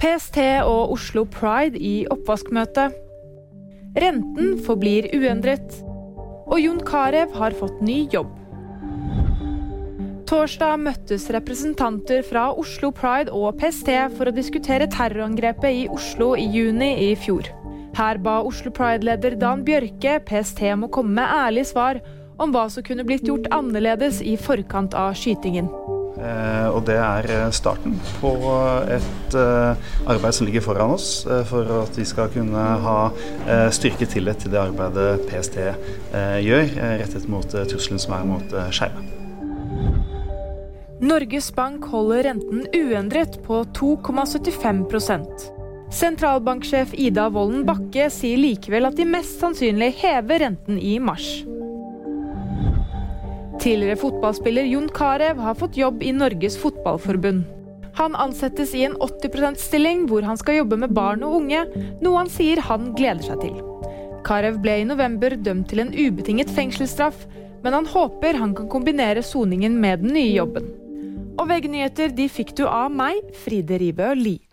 PST og Oslo Pride i oppvaskmøte. Renten forblir uendret. Og Jon Carew har fått ny jobb. Torsdag møttes representanter fra Oslo Pride og PST for å diskutere terrorangrepet i Oslo i juni i fjor. Her ba Oslo Pride-leder Dan Bjørke PST om å komme med ærlige svar om hva som kunne blitt gjort annerledes i forkant av skytingen. Eh, og det er eh, starten på et eh, arbeid som ligger foran oss, for at vi skal kunne ha styrket tillit til det arbeidet PST gjør, rettet mot trusselen som er mot skeive. Norges Bank holder renten uendret på 2,75% Sentralbanksjef Ida Wolden Bakke sier likevel at de mest sannsynlig hever renten i mars. Tidligere fotballspiller Jon Carew har fått jobb i Norges Fotballforbund. Han ansettes i en 80 %-stilling hvor han skal jobbe med barn og unge, noe han sier han gleder seg til. Carew ble i november dømt til en ubetinget fengselsstraff, men han håper han kan kombinere soningen med den nye jobben. Og VG-nyheter de fikk du av meg, Fride Ribø Lie.